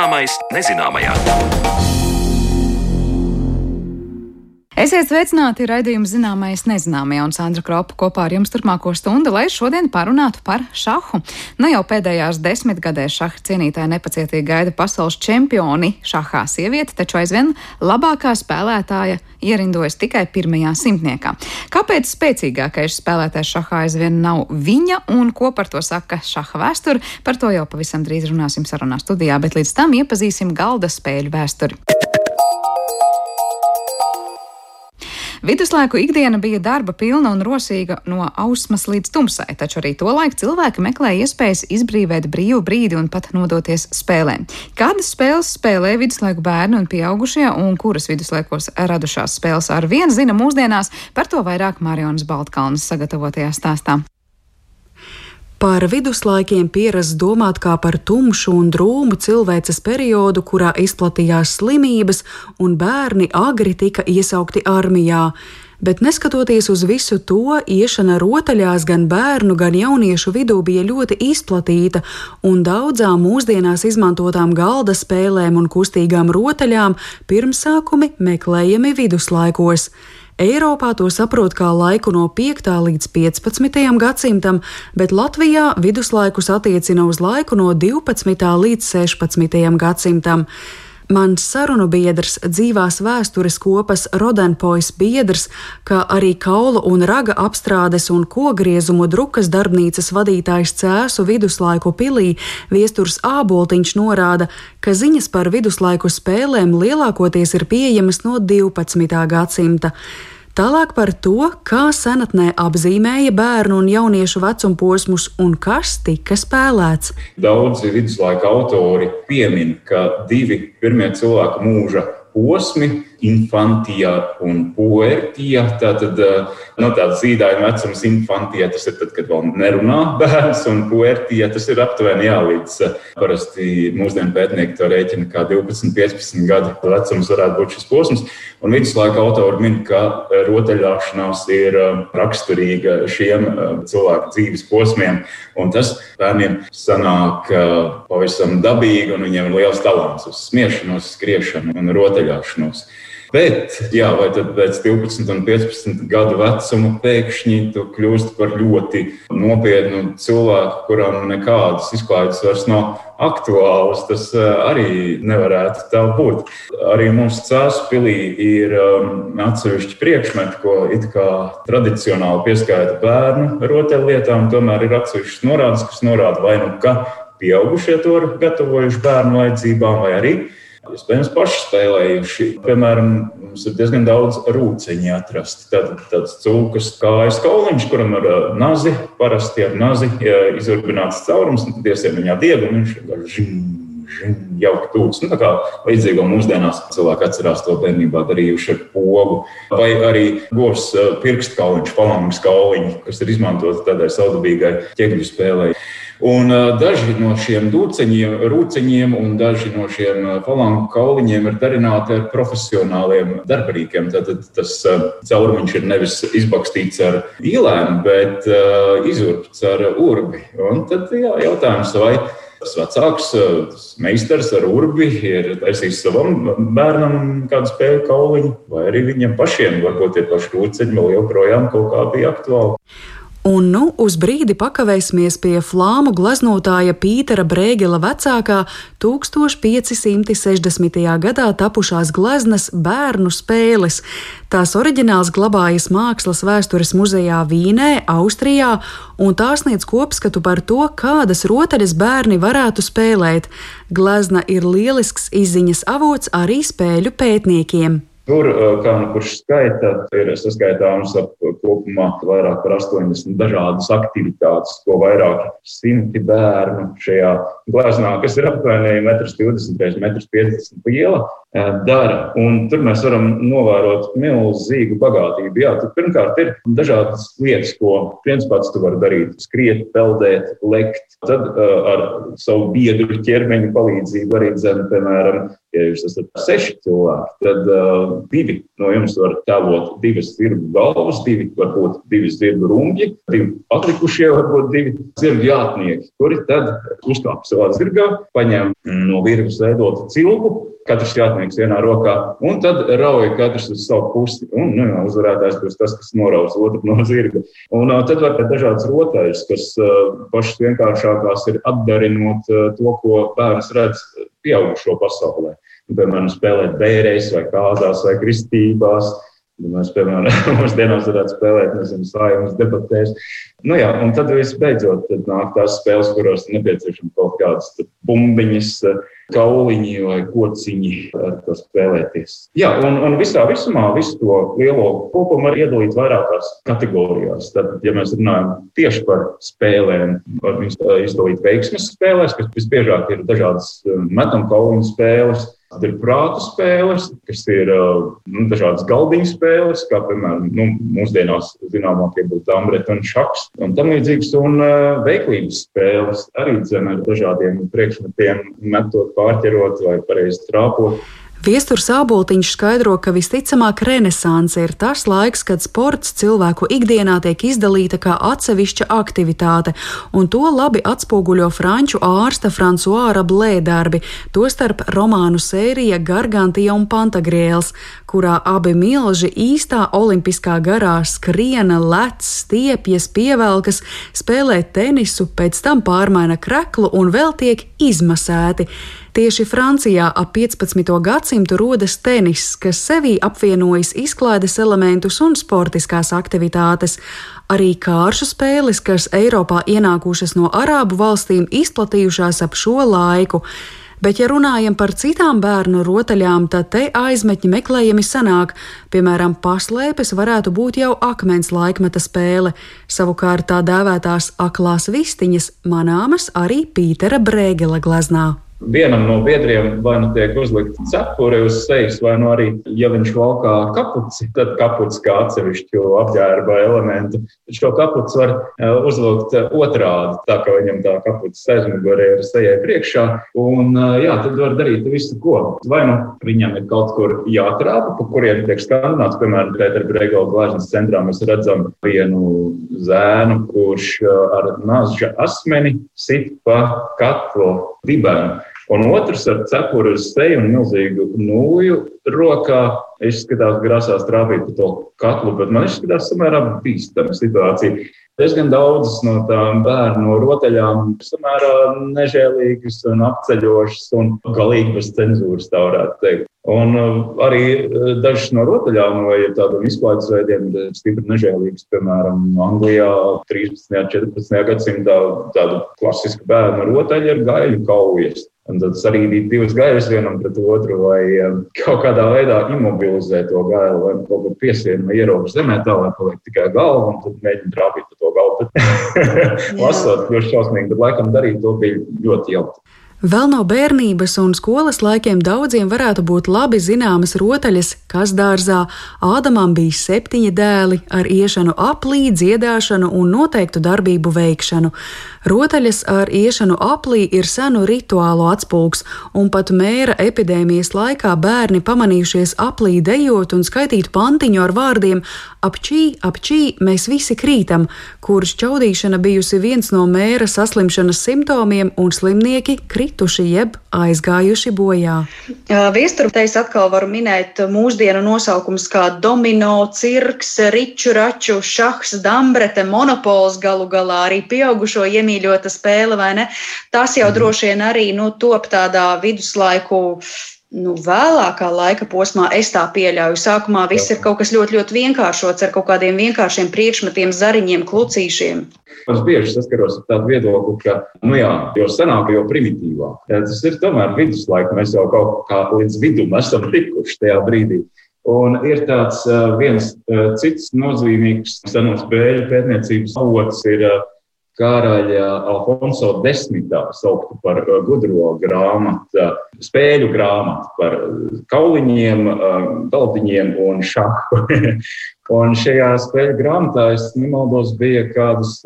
Zināmais nezināmajā. Esiet sveicināti raidījuma zināmais nezināmajā un Sandra Kropa kopā ar jums turpmāko stundu, lai šodien parunātu par šahu. Ne jau pēdējās desmitgadēs šaha cienītāji nepacietīgi gaida pasaules čempioni šahā sievieti, taču aizvien labākā spēlētāja ierindojas tikai pirmajā simtniekā. Kāpēc spēcīgākais spēlētājs šahā aizvien nav viņa un ko par to saka šaha vēsture? Par to jau pavisam drīz runāsim sarunā studijā, bet līdz tam iepazīsim galda spēļu vēsturi. Viduslaiku ikdiena bija darba pilna un rosīga no ausmas līdz tumsai, taču arī tolaik cilvēki meklēja iespējas izbrīvēt brīvu brīdi un pat nodoties spēlēm. Kādas spēles spēlē viduslaiku bērni un pieaugušie, un kuras viduslaikos radušās spēles ar vienu zina mūsdienās, par to vairāk Marionas Baltkalnas sagatavotajā stāstā. Par viduslaikiem pierasts domāt kā par tumšu un drūmu cilvēces periodu, kurā izplatījās slimības, un bērni agri tika iesaukti armijā. Bet neskatoties uz visu to, iešana rotaļās gan bērnu, gan jauniešu vidū bija ļoti izplatīta, un daudzām mūsdienās izmantotām galda spēlēm un kustīgām rotaļām pirmsākumi meklējami viduslaikos. Eiropā to saprot kā laiku no 5. līdz 15. gadsimtam, bet Latvijā viduslaikus attiecina uz laiku no 12. līdz 16. gadsimtam. Mans sarunu biedrs, dzīvās vēstures kopas Rodenpojas biedrs, kā arī kaulu un raga apstrādes un kogriezumu drukas darbnīcas vadītājs Cēsu viduslaiku pilī Viesturs Āboltiņš norāda, ka ziņas par viduslaiku spēlēm lielākoties ir pieejamas no 12. gadsimta. Tālāk par to, kā senatnē apzīmēja bērnu un jauniešu vecuma posmus un kas tika spēlēts. Daudzi viduslaika autori piemin, ka divi pirmie cilvēka mūža posmi infantija un puertija. Tātad no nu, tāds zīdaiņa vecums infantija tas ir tad, kad vēl nerunā bērns, un puertija tas ir aptuveni jā, līdz parasti mūsdienu pētnieki to rēķina kā 12, 15 gadu vecums varētu būt šis posms. Un viduslaika autori min, ka rotaļāšanās ir raksturīga šiem cilvēku dzīves posmiem, un tas bērniem sanāk pavisam dabīgi, un viņiem ir liels talants uz smiešanos, skriešanu un rotaļāšanos. Bet, jā, vai tad pēc 12 un 15 gadu vecuma pēkšņi tu kļūsti par ļoti nopietnu cilvēku, kuram nekādas izklaides vairs nav aktuālas, tas eh, arī nevarētu tā būt. Arī mūsu cēsu pilī ir um, atsevišķi priekšmeti, ko it kā tradicionāli pieskaita bērnu rotaļlietām, tomēr ir atsevišķas norādes, kas norāda vai nu ka pieaugušie to ir gatavojuši bērnu vajadzībām, vai arī Iespējams, paši spēlējuši. Piemēram, mums ir diezgan daudz rūciņu atrasti. Tad tāds cūkas kājas kauliņš, kuram ir nazi, parasti ar nazi izurbināts caurums, un tad iesien viņā diegu, un viņš vienkārši jauki tūks. Nu, tā kā līdzīga mūsdienās cilvēki atcerās to bērnībā darījuši ar pogu. Vai arī govs uh, pirkstkauliņš, falangas kauliņš, kas ir izmantots tādai saudabīgai ķēgļu spēlei. Un daži no šiem dūceņiem, rūceņiem un daži no šiem falangu kauliņiem ir darināti ar profesionāliem darbarīkiem. Tad tas caurumiņš ir nevis izbakstīts ar īlēm, bet izurbts ar urbi. Un tad jā, jautājums, vai tas vecāks tas meistars ar urbi ir taisījis savam bērnam kādu spēļu kauliņu, vai arī viņam pašiem varbūt tie paši rūceņi vēl joprojām kaut kā bija aktuāli. Un nu uz brīdi pakavēsimies pie flāmu gleznotāja Pītera Brēgela vecākā 1560. gadā tapušās gleznas bērnu spēles. Tās oriģināls glabājas Mākslas vēstures muzejā Vīnē, Austrijā, un tās sniedz kopskatu par to, kādas rotaļas bērni varētu spēlēt. Glezna ir lielisks izziņas avots arī spēļu pētniekiem. Tur, kā nu kurš skaita, ir saskaitāms ap kopumā vairāk par 80 dažādas aktivitātes, ko vairāk simti bērnu šajā glāznā, kas ir aptuveni 1,20 m, 1,50 m liela. Dara. Un tur mēs varam novērot milzīgu bagātību. Jā, tur pirmkārt ir dažādas lietas, ko viens pats tu vari darīt. Skriet, peldēt, lekt. Tad uh, ar savu biedru ķermeņa palīdzību arī dzem, piemēram, ja jūs esat seši cilvēki, tad uh, divi no jums var tēlot divas zirgu galvas, divi varbūt divi zirgu rungi, divi atlikušie varbūt divi zirgu jātnieki, kuri tad uzkāp savā zirgā, paņem no virves veidotu cilpu katrs jātnieks vienā rokā, un tad rauja katrs uz savu pusi. Un nu, jā, uzvarētājs būs tas, kas noraus otru no zirga. Un uh, tad var būt dažādas rotaļas, kas uh, pašas vienkāršākās ir atdarinot uh, to, ko bērns redz pieaugušo pasaulē. Un, piemēram, spēlēt bērēs vai kāzās vai kristībās. Mēs, piemēram, mūsdienās varētu spēlēt, nezinu, sājumas debatēs. Nu jā, un tad visbeidzot tad nāk tās spēles, kurās ir nepieciešama kaut kādas bumbiņas, kauliņi vai kociņi, ar ko spēlēties. Jā, un, un visā visumā visu to lielo kopumu var iedalīt vairākās kategorijās. Tad, ja mēs runājam tieši par spēlēm, var izdalīt veiksmes spēlēs, kas visbiežāk ir dažādas metam kauliņu spēles Tad ir prāta spēles, kas ir nu, dažādas galdiņu spēles, kā piemēram nu, mūsdienās zināmākie būtu Dambreta un Šaks un tam līdzīgas, un uh, veiklības spēles arī dzene ar dažādiem priekšmetiem, metot, pārķerot vai pareizi trāpot. Viesturs Āboltiņš skaidro, ka visticamāk renesanse ir tas laiks, kad sports cilvēku ikdienā tiek izdalīta kā atsevišķa aktivitāte, un to labi atspoguļo franču ārsta Fransuāra blēdarbi, tostarp romānu sērija Gargantija un Pantagriels, kurā abi milži īstā olimpiskā garā skriena, lec, stiepjas, pievelkas, spēlē tenisu, pēc tam pārmaina kreklu un vēl tiek izmasēti. Tieši Francijā ap 15. gadsimtu rodas tenis, kas sevī apvienojas izklaides elementus un sportiskās aktivitātes. Arī kāršu spēles, kas Eiropā ienākušas no arābu valstīm, izplatījušās ap šo laiku. Bet, ja runājam par citām bērnu rotaļām, tad te aizmetņi meklējami sanāk. Piemēram, paslēpes varētu būt jau akmens laikmeta spēle. Savukārt tā dēvētās aklās vistiņas manāmas arī Pītera Brēgela gleznā. Vienam no biedriem vai nu tiek uzlikta cepure uz sejas, vai nu arī, ja viņš valkā kapuci, tad kapuci kā atsevišķu apģērba elementu. Šo kapuci var e, uzvilkt otrādi, tā kā viņam tā kapucis aizmugurē ir sejai priekšā. Un, e, jā, tad var darīt visu, ko. Vai nu viņam ir kaut kur jātrāpa, pa kuriem tiek skandināts, piemēram, Pētera Bregala glāzes centrā mēs redzam vienu zēnu, kurš ar nāža asmeni sit pa katlu dibenu. Un otrs ar cepuri uz seju un milzīgu nūju rokā izskatās, grasās trāpīt pa to katlu, bet man izskatās samērā bīstama situācija. Diezgan daudzas no tām bērnu rotaļām samērā nežēlīgas un apceļošas un galīgi bez cenzūras, tā varētu teikt. Un uh, arī uh, dažas no rotaļām vai tādiem izklaides veidiem ir stipri nežēlīgas. Piemēram, Anglijā 13. un 14. gadsimtā tāda klasiska bērnu rotaļa ir gaļu kaujas. Un tad arī bija divas gaitas vienam pret otru, vai um, kaut kādā veidā imobilizēt to gailu, vai kaut kur piesiet vai ierobežot zemē, tā lai paliek tikai galva, un tad mēģināt trāpīt pa to galvu. Lasot, kļūst šausmīgi, bet laikam darīt to bija ļoti jautri. Vēl no bērnības un skolas laikiem daudziem varētu būt labi zināmas rotaļas, kas dārzā Ādamam bija septiņi dēli ar iešanu aplī, dziedāšanu un noteiktu darbību veikšanu. Rotaļas ar iešanu aplī ir senu rituālu atspūgs, un pat mēra epidēmijas laikā bērni pamanījušies aplī dejot un skaitīt pantiņu ar vārdiem apčī, apčī, mēs visi krītam, kurš čaudīšana bijusi viens no mēra saslimšanas simptomiem, un slimnieki krituši jeb aizgājuši bojā. Viesturpēs atkal varu minēt mūsdienu nosaukumus kā domino, cirks, riču, raču, šahs, dambrete, monopols galu galā arī pieaugušo iemīļota spēle, vai ne? Tas jau mhm. droši vien arī nu, top tādā viduslaiku nu, vēlākā laika posmā es tā pieļauju. Sākumā viss ir kaut kas ļoti, ļoti vienkāršots ar kaut kādiem vienkāršiem priekšmetiem, zariņiem, klucīšiem. Es bieži saskaros ar tādu viedokli, ka, nu jā, jo senāk, jo primitīvāk. Tas ir tomēr viduslaika, mēs jau kaut kā līdz vidum esam tikuši tajā brīdī. Un ir tāds viens cits nozīmīgs seno spēļu pētniecības avots, ir karaļa Alfonso desmitā sauktu par gudro grāmatu, spēļu grāmatu par kauliņiem, galdiņiem un šahu. un šajā spēļu grāmatā, es nemaldos, bija kādas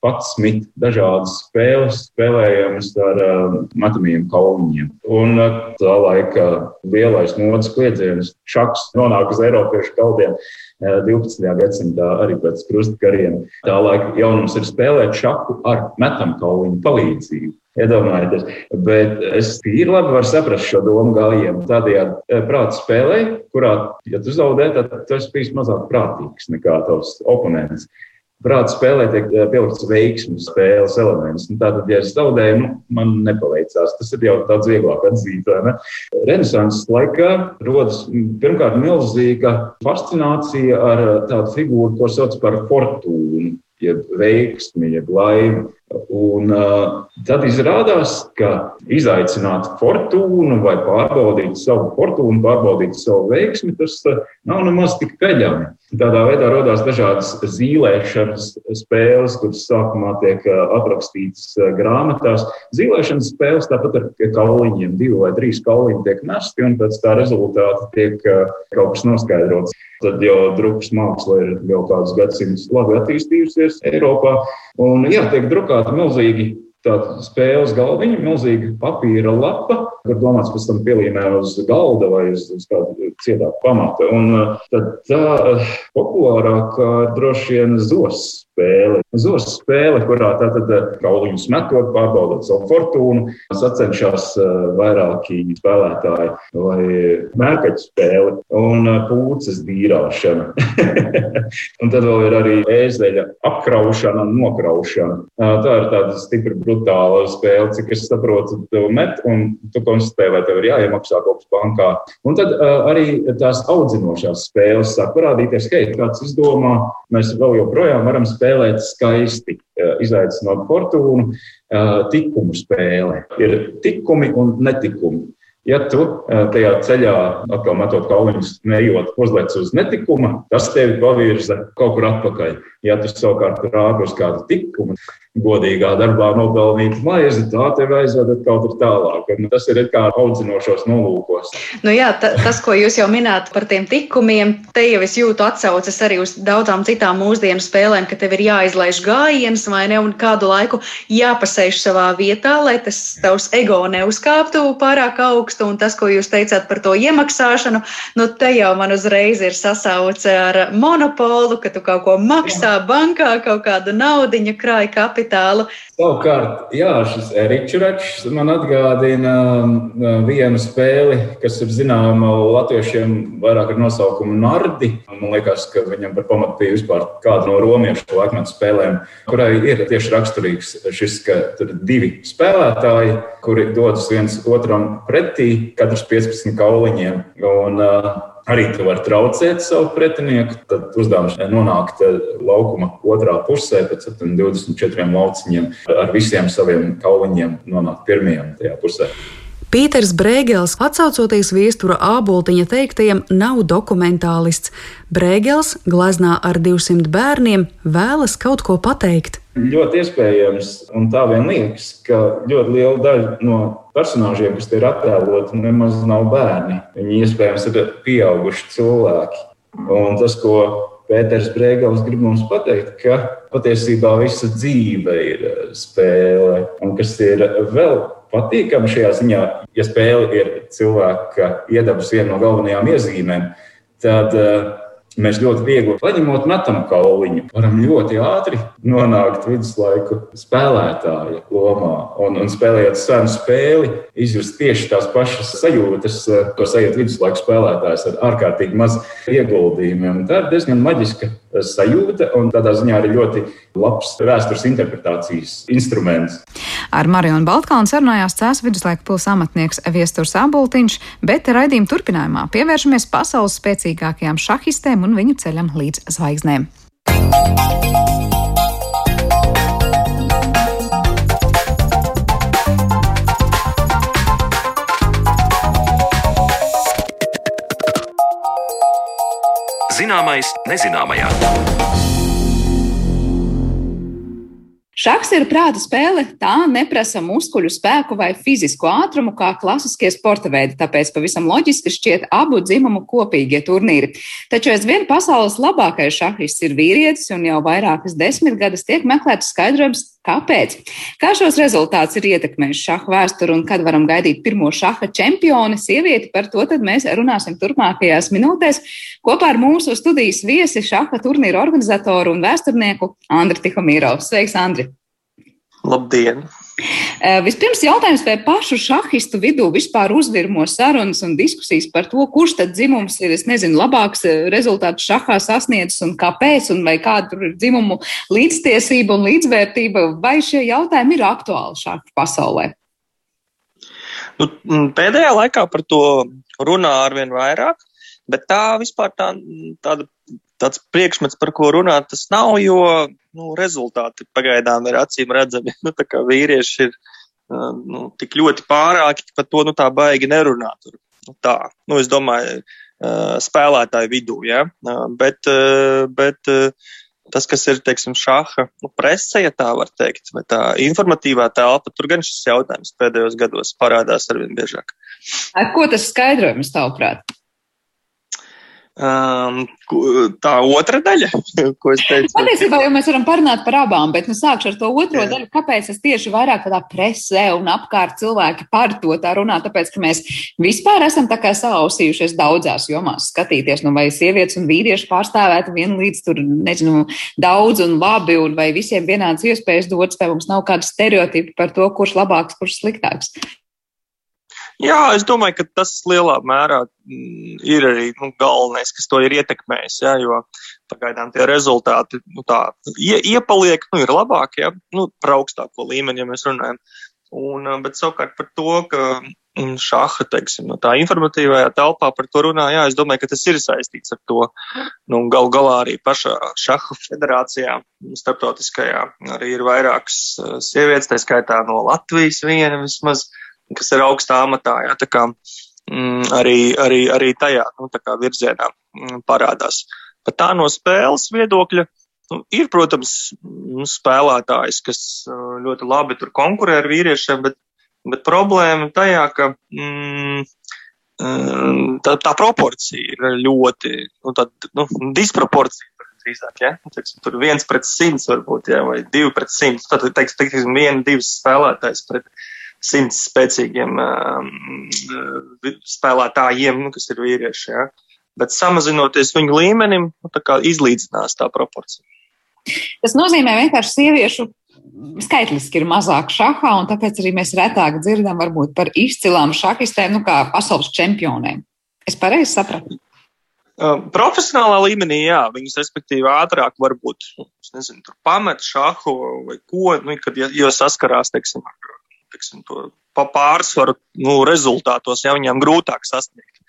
11 dažādas spēles, spēlējamas ar uh, metamiem kauliņiem. Un uh, tā laika lielais modes kliedziens, šachs, nonāk uz Eiropiešu galdiem. 12. gadsimtā arī pēc krustkariem. Tā laika jaunums ir spēlēt šahu ar metam kauliņu palīdzību. Iedomājieties, bet es tīri labi varu saprast šo domu gājienu. Tādējādi prāta spēlē, kurā, ja tu zaudē, tad tu esi bijis mazāk prātīgs nekā tavs oponents prāta spēlē tiek eh, pielikts veiksmju spēles elements. Un tātad, ja es zaudēju, nu, man nepaveicās. Tas ir jau tāds vieglāk atzīt. Renesanses laikā rodas pirmkārt milzīga fascinācija ar tādu figūru, ko sauc par fortūnu jeb veiksmi, jeb laimi. Un, uh, tad izrādās, ka izaicināt fortūnu vai pārbaudīt savu fortūnu, pārbaudīt savu veiksmi, tas uh, nav nemaz tik peļami. Tādā veidā radās dažādas zīmēšanas spēles, kuras sākumā tiek aprakstītas grāmatās. Zīmēšanas spēles tāpat ar kauliņiem, divi vai trīs kauliņi tiek nesti, un pēc tā rezultāta tiek kaut kas noskaidrots. Tad jau drukas māksla ir jau kādus gadsimtus labi attīstījusies Eiropā. Un, jā, tiek drukāti milzīgi tāda spēles galdiņa, milzīga papīra lapa, kur domāts pēc tam pielīmē uz galda vai uz, uz kādu cietāku pamatu. Un tad tā populārākā droši vien zos spēle. Zos spēle, kurā tātad kauliņus metot, pārbaudot savu fortūnu, sacenšas vairāki spēlētāji vai mērkaķu spēle un pūces dīrāšana. un tad vēl ir arī ēzeļa apkraušana un nokraušana. Tā ir tāda stipra brutāla spēle, cik es saprotu, tu met un tu konstatē, vai tev ir jāiemaksā kaut kas bankā. Un tad arī tās audzinošās spēles sāk parādīties, hei, kāds izdomā, mēs vēl joprojām varam spēlēt skaisti, izaicinot fortūnu, tikumu spēle. Ir tikumi un netikumi. Ja tu tajā ceļā, atkal metot kauliņus, neejot, uzliec uz netikuma, tas tevi pavirza kaut kur atpakaļ. Ja tu savukārt rāpi uz kādu tikumu, godīgā darbā nopelnīt maizi, tā tev aizvedat kaut kur tālāk. Un tas ir kā audzinošos nolūkos. Nu jā, ta, tas, ko jūs jau minējāt par tiem tikumiem, te jau es jūtu atsaucas arī uz daudzām citām mūsdienu spēlēm, ka tev ir jāizlaiž gājiens vai ne, un kādu laiku jāpasēž savā vietā, lai tas tavs ego neuzkāptu pārāk augstu. Un tas, ko jūs teicāt par to iemaksāšanu, nu te jau man uzreiz ir sasauce ar monopolu, ka tu kaut ko maksā jā. bankā, kaut kādu naudiņu krāj kapitālu. Savukārt, jā, šis Ričuračs man atgādina um, vienu spēli, kas ir zināma latviešiem vairāk ar nosaukumu Nardi. Man liekas, ka viņam par pamatu bija vispār kāda no romiešu laikmetu spēlēm, kurai ir tieši raksturīgs šis, ka tur ir divi spēlētāji, kuri dodas viens otram pretī, katrs 15 kauliņiem. Un, uh, arī tu vari traucēt savu pretinieku. Tad uzdevums ir nonākt eh, laukuma otrā pusē, pēc 24 lauciņiem, ar visiem saviem kauliņiem nonākt pirmajam tajā pusē. Pīters Brēgels, atsaucoties viestura āboltiņa teiktajam, nav dokumentālists. Brēgels, gleznā ar 200 bērniem, vēlas kaut ko pateikt. Ļoti iespējams, un tā vien liekas, ka ļoti liela daļa no personāžiem, kas te ir attēloti, nemaz nav bērni. Viņi iespējams ir pieauguši cilvēki. Un tas, ko Pēters Brēgels grib mums pateikt, ka patiesībā visa dzīve ir spēle, un kas ir vēl patīkami šajā ziņā, ja spēle ir cilvēka iedabas viena no galvenajām iezīmēm, tad uh, Mēs ļoti viegli paņemot metam kauliņu, varam ļoti ātri nonākt viduslaiku spēlētāja lomā un, un spēlējot senu spēli, izjust tieši tās pašas sajūtas, ko sajūt viduslaiku spēlētājs ar ārkārtīgi maz ieguldījumiem. Tā ir diezgan maģiska sajūta un tādā ziņā arī ļoti labs vēstures interpretācijas instruments. Ar Marionu Baltkalnu sarunājās Cēlā viduslaika pilsētas amatnieks Viesturs Abultiņš, bet raidījuma turpinājumā pievēršamies pasaules spēcīgākajām šahistēm un viņu ceļam līdz zvaigznēm. Zināmais nezināmajā. Šachs ir prāta spēle, tā neprasa muskuļu spēku vai fizisku ātrumu kā klasiskie sporta veidi, tāpēc pavisam loģiski šķiet abu dzimumu kopīgie turnīri. Taču aizvien pasaules labākais šahists ir vīrietis, un jau vairākas desmitgades tiek meklēts skaidrojums, Kāpēc? Kā šos rezultātus ir ietekmējis šaha vēsture un kad varam gaidīt pirmo šaha čempioni, sievieti? Par to mēs runāsim turpmākajās minūtēs kopā ar mūsu studijas viesi šaha turnīru organizatoru un vēsturnieku Andri Tihomīrovu. Sveiks, Andri! Labdien! Eh, vispirms jautājums, vai pašu šahistu vidū vispār uzvirmo sarunas un diskusijas par to, kurš tad dzimums ir, es nezinu, labāks eh, rezultāts šahā sasniedzis un kāpēc, un vai kāda tur ir dzimumu līdztiesība un līdzvērtība, vai šie jautājumi ir aktuāli šādu pasaulē? Nu, pēdējā laikā par to runā arvien vairāk, bet tā vispār tā, tāda tāds priekšmets, par ko runāt, tas nav, jo nu, rezultāti pagaidām ir acīm redzami. Nu, tā kā vīrieši ir nu, tik ļoti pārāki, ka par to nu, tā baigi nerunā. Tur. Nu, tā, nu, es domāju, spēlētāju vidū, ja? bet, bet tas, kas ir, teiksim, šaha nu, presē, ja tā var teikt, vai tā informatīvā telpa, tur gan šis jautājums pēdējos gados parādās arvien biežāk. Ar ko tas skaidrojums tavuprāt? Um, tā otra daļa, ko es teicu. Patiesībā jau mēs varam parunāt par abām, bet nu sākšu ar to otro Jā. daļu. Kāpēc es tieši vairāk tādā presē un apkārt cilvēki par to tā runā? Tāpēc, ka mēs vispār esam tā kā sausījušies daudzās jomās skatīties, nu vai sievietes un vīrieši pārstāvētu vienlīdz tur, nezinu, daudz un labi, un vai visiem vienāds iespējas dots, vai mums nav kāda stereotipa par to, kurš labāks, kurš sliktāks. Jā, es domāju, ka tas lielā mērā mm, ir arī nu, galvenais, kas to ir ietekmējis. Jā, jo pagaidām tie rezultāti nu, tā, ie, iepaliek, nu, ir labākie, ja, nu, par augstāko līmeni, ja mēs runājam. Un, bet savukārt par to, ka mm, šaha, teiksim, no tā informatīvajā telpā par to runā, jā, es domāju, ka tas ir saistīts ar to. Nu, gal galā arī pašā šaha federācijā, starptautiskajā, arī ir vairākas sievietes, tā skaitā no Latvijas viena vismaz kas ir augstā amatā. Jā, tā kā mm, arī, arī, arī tajā nu, virzienā mm, parādās. Pat tā no spēles viedokļa. Nu, ir, protams, nu, spēlētājs, kas ļoti labi konkurē ar vīriešiem, bet, bet problēma tajā, ka mm, tā, tā proporcija ir ļoti, nu, tā, nu, disproporcija. Drīzāk, ja? Nu, teiksim, tur viens pret simts varbūt, ja? vai divi pret simts. Tad, teiksim, teiksim viena, divas spēlētājs pret, uh, simts spēcīgiem uh, spēlētājiem, nu, kas ir vīrieši. Ja? Bet samazinoties viņu līmenim, nu, tā kā izlīdzinās tā proporcija. Tas nozīmē vienkārši sieviešu skaitliski ir mazāk šahā, un tāpēc arī mēs retāk dzirdam varbūt par izcilām šahistēm, nu kā pasaules čempionēm. Es pareizi sapratu. Uh, profesionālā līmenī, jā, viņas respektīvi ātrāk varbūt, nu, nezinu, pamet šahu vai ko, nu, kad, jo saskarās, teiksim, ar teiksim, to pārsvaru nu, rezultātos, ja viņiem grūtāk sasniegt.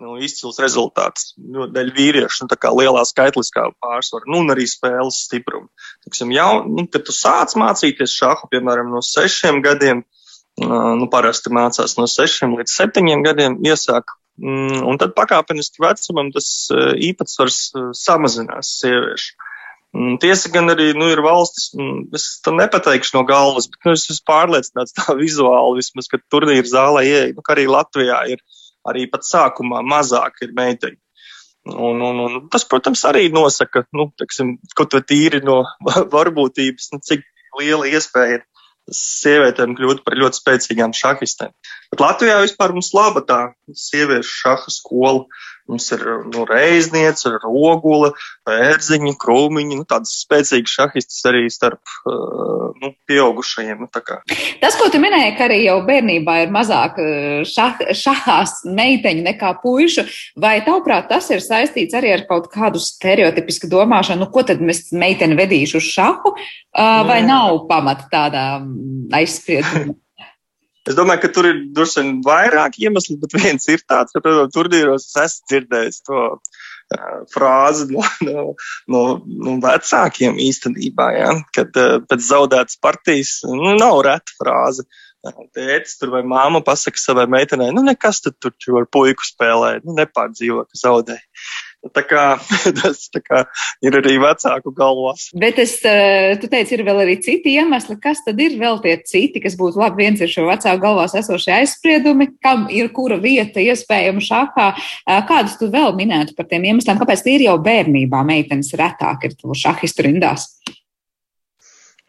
Nu, izcils rezultāts nu, dēļ vīriešu, nu, lielā skaitliskā pārsvara, nu, un arī spēles stipruma. Tiksim, jau, nu, kad tu sāc mācīties šāhu, piemēram, no sešiem gadiem, nu, parasti mācās no sešiem līdz septiņiem gadiem, iesāk, mm, un tad pakāpeniski vecumam tas īpatsvars samazinās sieviešu. Mm, tiesa gan arī nu, ir valstis, mm, es tam nepateikšu no galvas, bet nu, es esmu pārliecināts tā vizuāli, vismaz, ka turnīra zālē ieeja, nu, arī Latvijā ir arī pat sākumā mazāk ir meiteņu. Un, un, un tas, protams, arī nosaka, nu, teiksim, kaut vai tīri no varbūtības, nu, cik liela iespēja ir sievietēm kļūt par ļoti spēcīgām šahistēm. Bet Latvijā vispār mums laba tā sieviešu šaha skola. Mums ir nu, reizniece, rogula, pērziņa, krūmiņa, nu, tādas spēcīgas šahistas arī starp nu, pieaugušajiem. Nu, Tas, ko tu minēji, ka arī jau bērnībā ir mazāk šah, šahās meiteņu nekā puišu, vai tavuprāt tas ir saistīts arī ar kaut kādu stereotipisku domāšanu, nu, ko tad mēs meiteni vedīšu uz šahu, vai Nē. nav pamata tādā aizspriedumā? Es domāju, ka tur ir droši vien vairāk iemeslu, bet viens ir tāds, ka, protams, turnīros es esmu dzirdējis to frāzi no, no, no, no vecākiem īstenībā, ja, kad pēc zaudētas partijas, nu, nav reta frāze. Tētis tur vai māma pasaka savai meitenei, nu nekas tad tur ar puiku spēlē, nu nepārdzīvo, ka zaudēja. Tā kā, tas tā kā ir arī vecāku galvās. Bet es, eh, tu teici, ir vēl arī citi iemesli. Kas tad ir vēl tie citi, kas būtu labi? Viens ir šo vecāku galvās esošie aizspriedumi, kam ir kura vieta iespējama šākā. Eh, kādus tu vēl minētu par tiem iemesliem? Kāpēc tie ir jau bērnībā meitenes retāk ir šahistu rindās?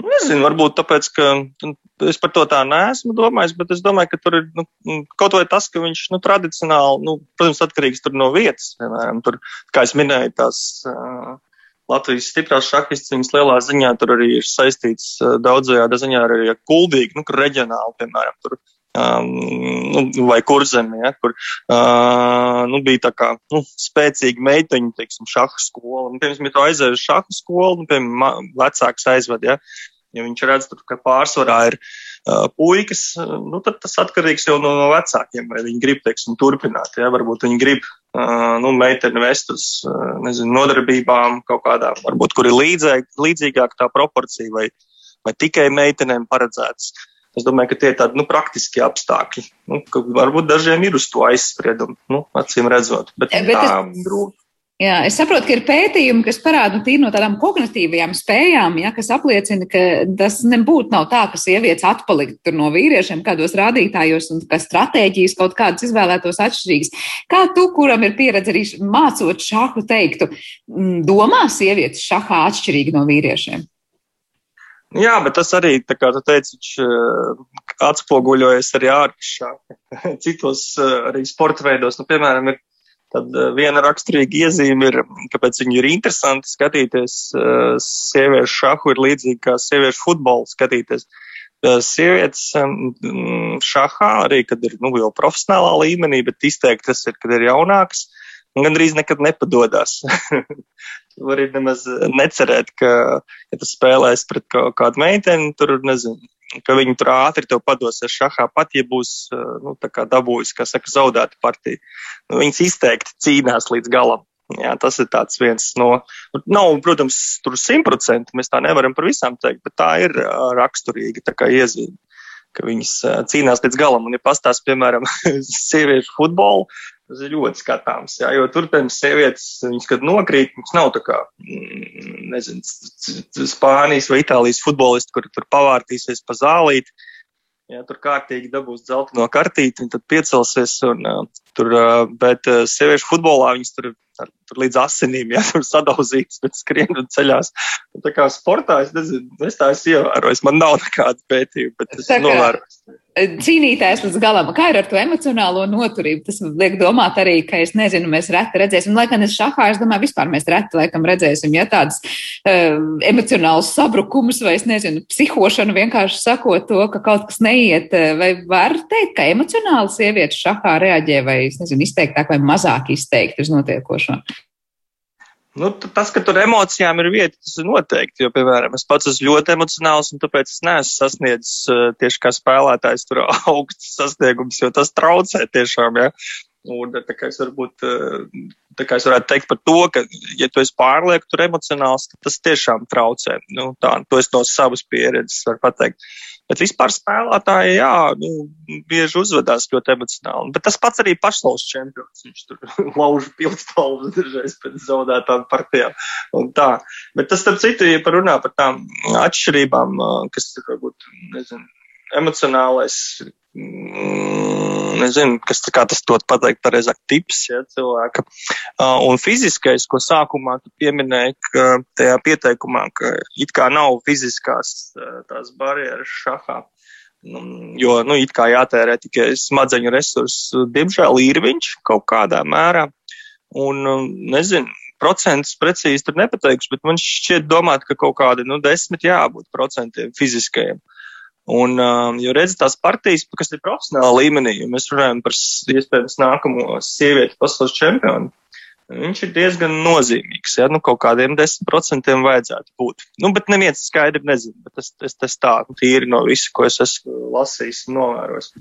Nezinu, varbūt tāpēc, ka nu, es par to tā neesmu domājis, bet es domāju, ka tur ir nu, kaut vai tas, ka viņš nu, tradicionāli, nu, protams, atkarīgs no vietas. Piemēram, tur, kā es minēju, tās uh, Latvijas stiprās šahistas, viņas lielā ziņā tur arī ir saistīts uh, daudzajādā ziņā ar kuldīgi, nu, reģionāli, piemēram, tur um, nu, vai kurzemi, ja, kur uh, nu, bija tā kā nu, spēcīga meiteņa, teiksim, šaha skola. Un, piemēram, ja tu aizēji uz šaha skolu, nu, piemēram, vecāks aizved, ja, ja viņš redz, tur, ka pārsvarā ir uh, puikas, nu, tad tas atkarīgs jau no, no vecākiem, vai viņi grib, teiksim, turpināt, ja, varbūt viņi grib, uh, nu, meiteni vest uz, uh, nezinu, nodarbībām kaut kādām, varbūt, kur ir līdzēk, līdzīgāk tā proporcija, vai, vai tikai meitenēm paredzēts. Es domāju, ka tie ir tādi nu, praktiski apstākļi. Nu, varbūt dažiem ir uz to aizspriedumu, nu, acīm redzot. Bet, bet tā, es... grūti. Jā, es saprotu, ka ir pētījumi, kas parāda nu, no tādām kognitīvajām spējām, ja, kas apliecina, ka tas nebūtu tā, ka sievietes atpalikt no vīriešiem kādos rādītājos un ka stratēģijas kaut kādas izvēlētos atšķirīgas. Kā tu, kuram ir pieredze arī mācot šahu, teiktu, domā sievietes šahā atšķirīgi no vīriešiem? Jā, bet tas arī, kā tu teici, uh, atspoguļojas arī ārpus šā. Citos uh, arī sporta veidos, nu, piemēram, ir tad uh, viena raksturīga iezīme ir, kāpēc viņu ir interesanti skatīties. Sieviešu šahu ir līdzīgi kā sieviešu futbolu skatīties. Sievietes um, šahā arī, kad ir, nu, jau profesionālā līmenī, bet izteikti tas ir, kad ir jaunāks, un gandrīz nekad nepadodas. var arī nemaz necerēt, ka, ja tu spēlēsi pret kādu meiteni, tur nezinu, ka viņi tur ātri padosies šahā, pat ja būs, nu, tā kā saka, zaudēta partija. Nu, viņas izteikti cīnās līdz galam. Jā, tas ir viens no, nav, protams, tur simtprocentīgi, mēs tā nevaram par visām teikt, bet tā ir raksturīga tā iezīme ka viņas cīnās līdz galam. Un, ja pastāst, piemēram, sieviešu futbolu, tas ir ļoti skatāms. Jā, jo tur pirms sievietes, viņas, kad nokrīt, mums nav tā kā, mm, nezinu, Spānijas vai Itālijas futbolisti, kuri tur pavārtīsies pa zālīti. Jā, tur kārtīgi dabūs dzelteno kartīti, viņi tad piecelsies. Un, uh, tur, uh, bet uh, sieviešu futbolā viņas tur, tur līdz asinīm, ja tur sadauzītas, bet skrien un ceļās. Un tā kā sportā, es nezinu, es tā esmu ievērojis, man nav nekāda pētījuma, bet es novēroju cīnītājs līdz galam. Kā ir ar to emocionālo noturību? Tas liek domāt arī, ka es nezinu, mēs reti redzēsim, lai gan es šahā, es domāju, vispār mēs reti laikam redzēsim, ja tāds uh, emocionāls sabrukums vai, es nezinu, psihošanu vienkārši sakot to, ka kaut kas neiet. Vai var teikt, ka emocionāli sievietes šahā reaģē vai, es nezinu, izteiktāk vai mazāk izteikti uz notiekošo? Nu, tas, ka tur emocijām ir vieta, tas ir noteikti. Jo, piemēram, es pats esmu ļoti emocionāls, un tāpēc es neesmu sasniedzis uh, tieši kā spēlētājs tur augsts sasniegums, jo tas traucē tiešām. Ja? Un, tā kā es varbūt, uh, tā kā es varētu teikt par to, ka, ja tu esi pārlieku emocionāls, tad tas tiešām traucē. Nu, tā, to es no savas pieredzes varu pateikt. Uh, Bet vispār spēlētāji, jā, nu, bieži uzvedās ļoti emocionāli. Bet tas pats arī pašlaus čempions. Viņš tur lauž pildspalvas dažreiz pēc zaudētām partijām. Un tā. Bet tas, starp citu, ja parunā par tām atšķirībām, kas varbūt, nezinu, emocionālais nezinu, kas tas to pateikt pareizāk, tips ja, cilvēka. Uh, un fiziskais, ko sākumā tu pieminēji, ka tajā pieteikumā, ka it kā nav fiziskās tās barjeras šahā. Nu, jo, nu, it kā jātērē tikai smadzeņu resursi, diemžēl ir viņš kaut kādā mērā. Un, um, nezinu, procentus precīzi tur nepateikšu, bet man šķiet domāt, ka kaut kādi, nu, desmit jābūt procentiem fiziskajiem. Un, um, jo redz tās partijas, kas ir profesionāla līmenī, ja mēs runājam par iespējams nākamo sievietu pasaules čempionu, viņš ir diezgan nozīmīgs. Ja? Nu, kaut kādiem 10% vajadzētu būt. Nu, bet neviens skaidri nezina, bet tas, tas, tas tā, tīri no visa, ko es esmu lasījis un novērojis.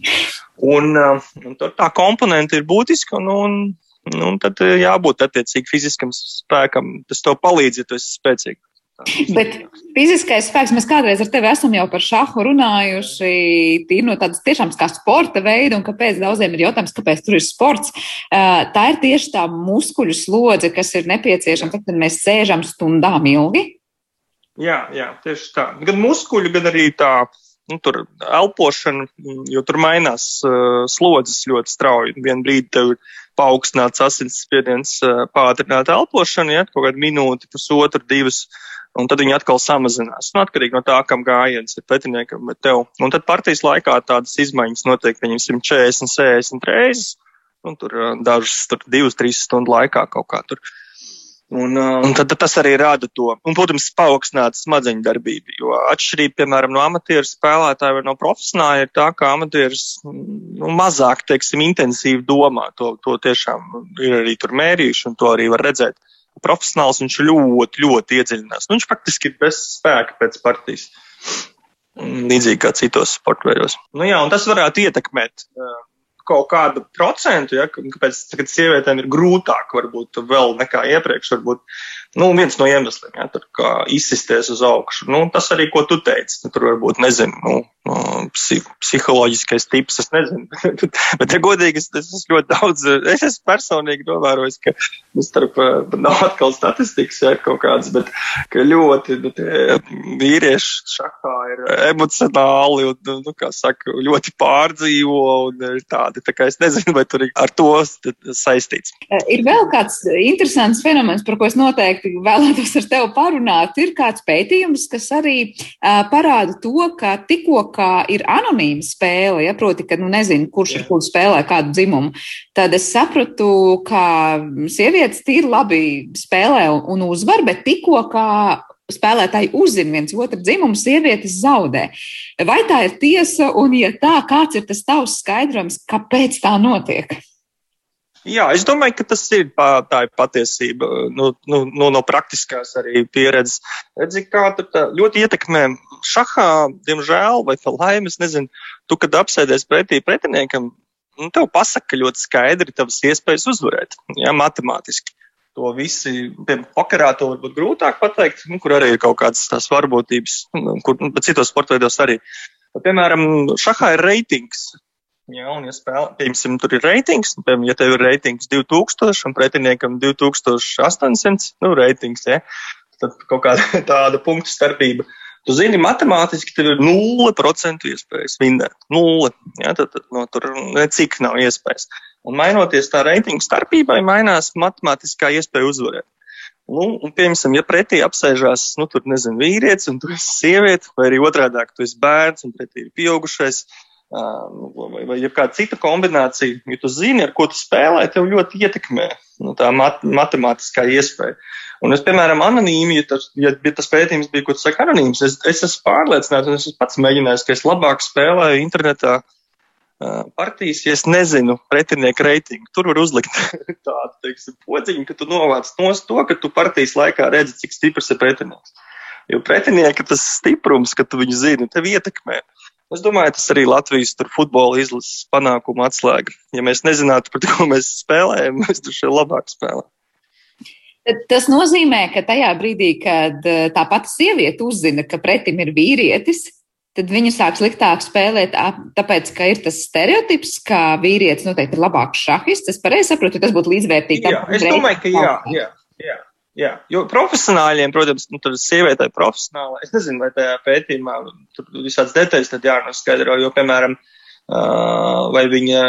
Un, um, un tā komponenta ir būtiska, un, un, un tad jābūt attiecīgi fiziskam spēkam. Tas tev palīdz, ja tu esi spēcīgs. Bet fiziskais spēks, mēs kādreiz ar tevi esam jau par šahu runājuši, tīri no tādas tiešām kā sporta veida, un kāpēc daudziem ir jautājums, kāpēc tur ir sports. Tā ir tieši tā muskuļu slodze, kas ir nepieciešama, tad, kad mēs sēžam stundām ilgi. Jā, jā, tieši tā. Gan muskuļi, gan arī tā nu, tur elpošana, jo tur mainās uh, slodzes ļoti strauji. Vienu brīdi tev ir paaugstināts asinsspiediens, pātrināta elpošana, ja kaut kāda minūte, pusotru, divas. Un tad viņi atkal samazinās. Nu, atkarīgi no tā, kam gājiens ir pretiniekam vai tev. Un tad partijas laikā tādas izmaiņas notiek, pieņemsim, 40, 60 reizes. Un tur dažas, tur divas, trīs stundu laikā kaut kā tur. Un, uh, un tad, tas arī rada to, un, protams, paaugstināta smadzeņu darbība. Jo atšķirība, piemēram, no amatieru spēlētāja vai no profesionāla ir tā, ka amatieris nu, mazāk, teiksim, intensīvi domā. To, to tiešām ir arī tur mērījuši, un to arī var redzēt. Profesionāls viņš ļoti, ļoti iedziļinās. Nu, viņš faktiski ir bez spēka pēc partijas. Līdzīgi kā citos sportveidos. Nu, jā, tas varētu ietekmēt uh, kaut kādu procentu, ja, kāpēc tagad sievietēm ir grūtāk varbūt vēl nekā iepriekš, varbūt, nu, viens no iemesliem, ja, tur kā izsisties uz augšu. Nu, tas arī, ko tu teici, nu, tur varbūt, nezinu, nu, psi, psiholoģiskais tips, es nezinu, bet, ja godīgi, es, es ļoti daudz, es esmu personīgi novērojis, ka, nu, starp, nav atkal statistikas, ja, kaut kāds, bet, ka ļoti, nu, vīrieši šahā ir emocionāli un, nu, kā saka, ļoti pārdzīvo un ir tādi tā kā es nezinu, vai tur ir ar to saistīts. Eh, ir vēl kāds interesants fenomens, par ko es noteikti vēlētos ar tevi parunāt. Ir kāds pētījums, kas arī uh, parāda to, ka tikko kā ir anonīma spēle, ja proti, ka, nu, nezinu, kurš ir kurš spēlē kādu dzimumu, tad es sapratu, ka sievietes tīri labi spēlē un uzvar, bet tikko kā spēlētāji uzzina viens otru dzimumu, sievietes zaudē. Vai tā ir tiesa, un, ja tā, kāds ir tas tavs skaidrojums, kāpēc tā notiek? Jā, es domāju, ka tas ir tā ir patiesība nu, nu, nu, no praktiskās arī pieredzes. Redzi, kā tā ļoti ietekmē šahā, diemžēl, vai par laimi, es nezinu, tu, kad apsēdies pretī pretiniekam, nu, tev pasaka ļoti skaidri tavas iespējas uzvarēt, jā, matemātiski to visi, piemēram, pokerā to varbūt grūtāk pateikt, nu, kur arī ir kaut kādas tās varbūtības, nu, kur, nu, citos sportveidos arī. Piemēram, šahā ir reitings. Jā, un, ja spēlē, piemēram, tur ir reitings, piemēram, ja tev ir reitings 2000 un pretiniekam 2800, nu, reitings, ja, tad kaut kāda tāda punktu starpība. Tu zini, matemātiski tev ir 0% iespējas vinnēt. Nulle. Ja, tad, tad no, tur necik nav iespējas. Un mainoties tā reitingu starpībai, mainās matemātiskā iespēja uzvarēt. Nu, un, piemēram, ja pretī apsēžās, nu, tur nezinu, vīrietis, un tu esi sieviete, vai arī otrādi, tu esi bērns, un pretī ir pieaugušais, vai, vai kāda cita kombinācija, ja tu zini, ar ko tu spēlē, tev ļoti ietekmē nu, tā mat matemātiskā iespēja. Un es, piemēram, anonīmi, ja tas, ja, tas pētījums bija, ko tu saki, anonīms, es, es esmu pārliecināts, un es esmu pats mēģinājis, ka es labāk spēlēju internetā uh, partijas, ja es nezinu pretinieku reitingu. Tur var uzlikt tādu, teiksim, podziņu, ka tu novāc tos to, ka tu partijas laikā redzi, cik stiprs ir pretinieks. Jo pretinieka tas stiprums, ka tu viņu zini, tev ietekmē. Es domāju, tas arī Latvijas futbola izlases panākuma atslēga. Ja mēs nezinātu, par ko mēs spēlējam, mēs tur šeit labāk spēlējam. Tas nozīmē, ka tajā brīdī, kad tā pati sieviete uzzina, ka pretim ir vīrietis, tad viņi sāk sliktāk spēlēt, tāpēc, ka ir tas stereotips, ka vīrietis noteikti ir labāks šahists. Es pareizi saprotu, tas būtu līdzvērtīgi. Jā, es domāju, ka jā, jā, jā. Jā, jo profesionāļiem, protams, nu, tur sievietē profesionāli, es nezinu, vai tajā pētījumā tur visāds detaļas tad jānoskaidro, jo, piemēram, vai viņa,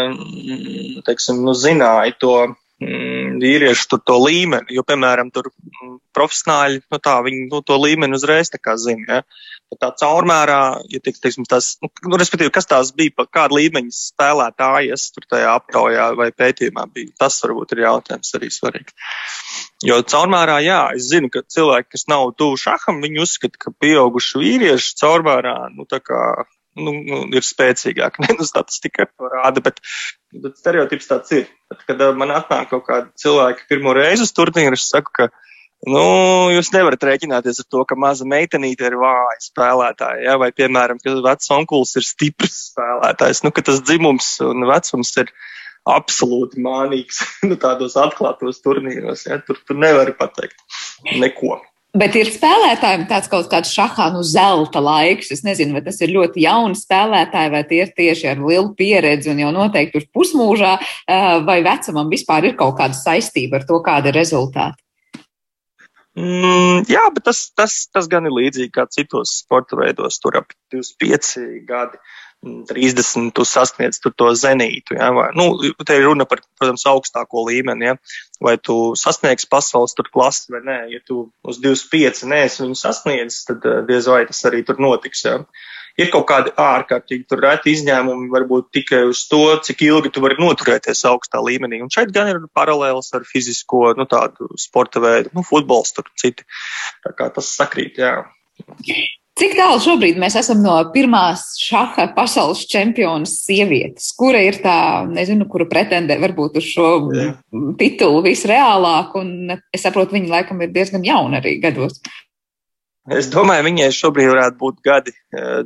teiksim, nu, zināja to Mm, vīriešu tur to līmeni, jo, piemēram, tur mm, profesionāļi, nu tā, viņi nu, to līmeni uzreiz tā kā zina, ja. Bet tā caurmērā, ja tiks, teiksim, tas, nu, nu, respektīvi, kas tās bija, pa kāda līmeņa spēlētājas tur tajā aptaujā vai pētījumā bija, tas varbūt ir jautājums arī svarīgs. Jo caurmērā, jā, es zinu, ka cilvēki, kas nav tuvu šaham, viņi uzskata, ka pieauguši vīrieši caurmērā, nu, tā kā nu, nu, ir spēcīgāk. Ne, nu, statistika to rāda, bet, bet stereotips tāds ir. Tad, kad man atnāk kaut kādi cilvēki pirmo reizi uz turnīru, es saku, ka nu, jūs nevarat rēķināties ar to, ka maza meitenīte ir vāja spēlētāja, ja? vai, piemēram, ka vecs onkulis ir stiprs spēlētājs, nu, ka tas dzimums un vecums ir absolūti mānīgs nu, tādos atklātos turnīros. Ja? Tur, tur nevar pateikt neko. Bet ir spēlētājiem tāds kaut kāds šahā, nu, zelta laiks. Es nezinu, vai tas ir ļoti jauni spēlētāji, vai tie ir tieši ar lielu pieredzi un jau noteikti tur pusmūžā, vai vecumam vispār ir kaut kāda saistība ar to, kāda ir rezultāti. Mm, jā, bet tas, tas, tas gan ir līdzīgi kā citos sporta veidos. Tur ap 25 gadi 30 tu sasniedz tu to zenītu. Ja? Vai, nu, te ir runa par, protams, augstāko līmeni. Ja? Vai tu sasniegsi pasaules klasi vai nē. Ja tu uz 25 neesi viņu sasniedzis, tad eh, diez vai tas arī tur notiks. Ja? Ir kaut kādi ārkārtīgi tur reti izņēmumi, varbūt tikai uz to, cik ilgi tu vari noturēties augstā līmenī. Un šeit gan ir paralēlis ar fizisko, nu, tādu sporta veidu, nu, futbols tur citi. Tā kā tas sakrīt, jā. Cik tālu šobrīd mēs esam no pirmās šaha pasaules čempionas sievietes, kura ir tā, nezinu, kura pretendē varbūt uz šo Jā. titulu visreālāk, un es saprotu, viņa laikam ir diezgan jauna arī gados. Es domāju, viņai šobrīd varētu būt gadi, eh,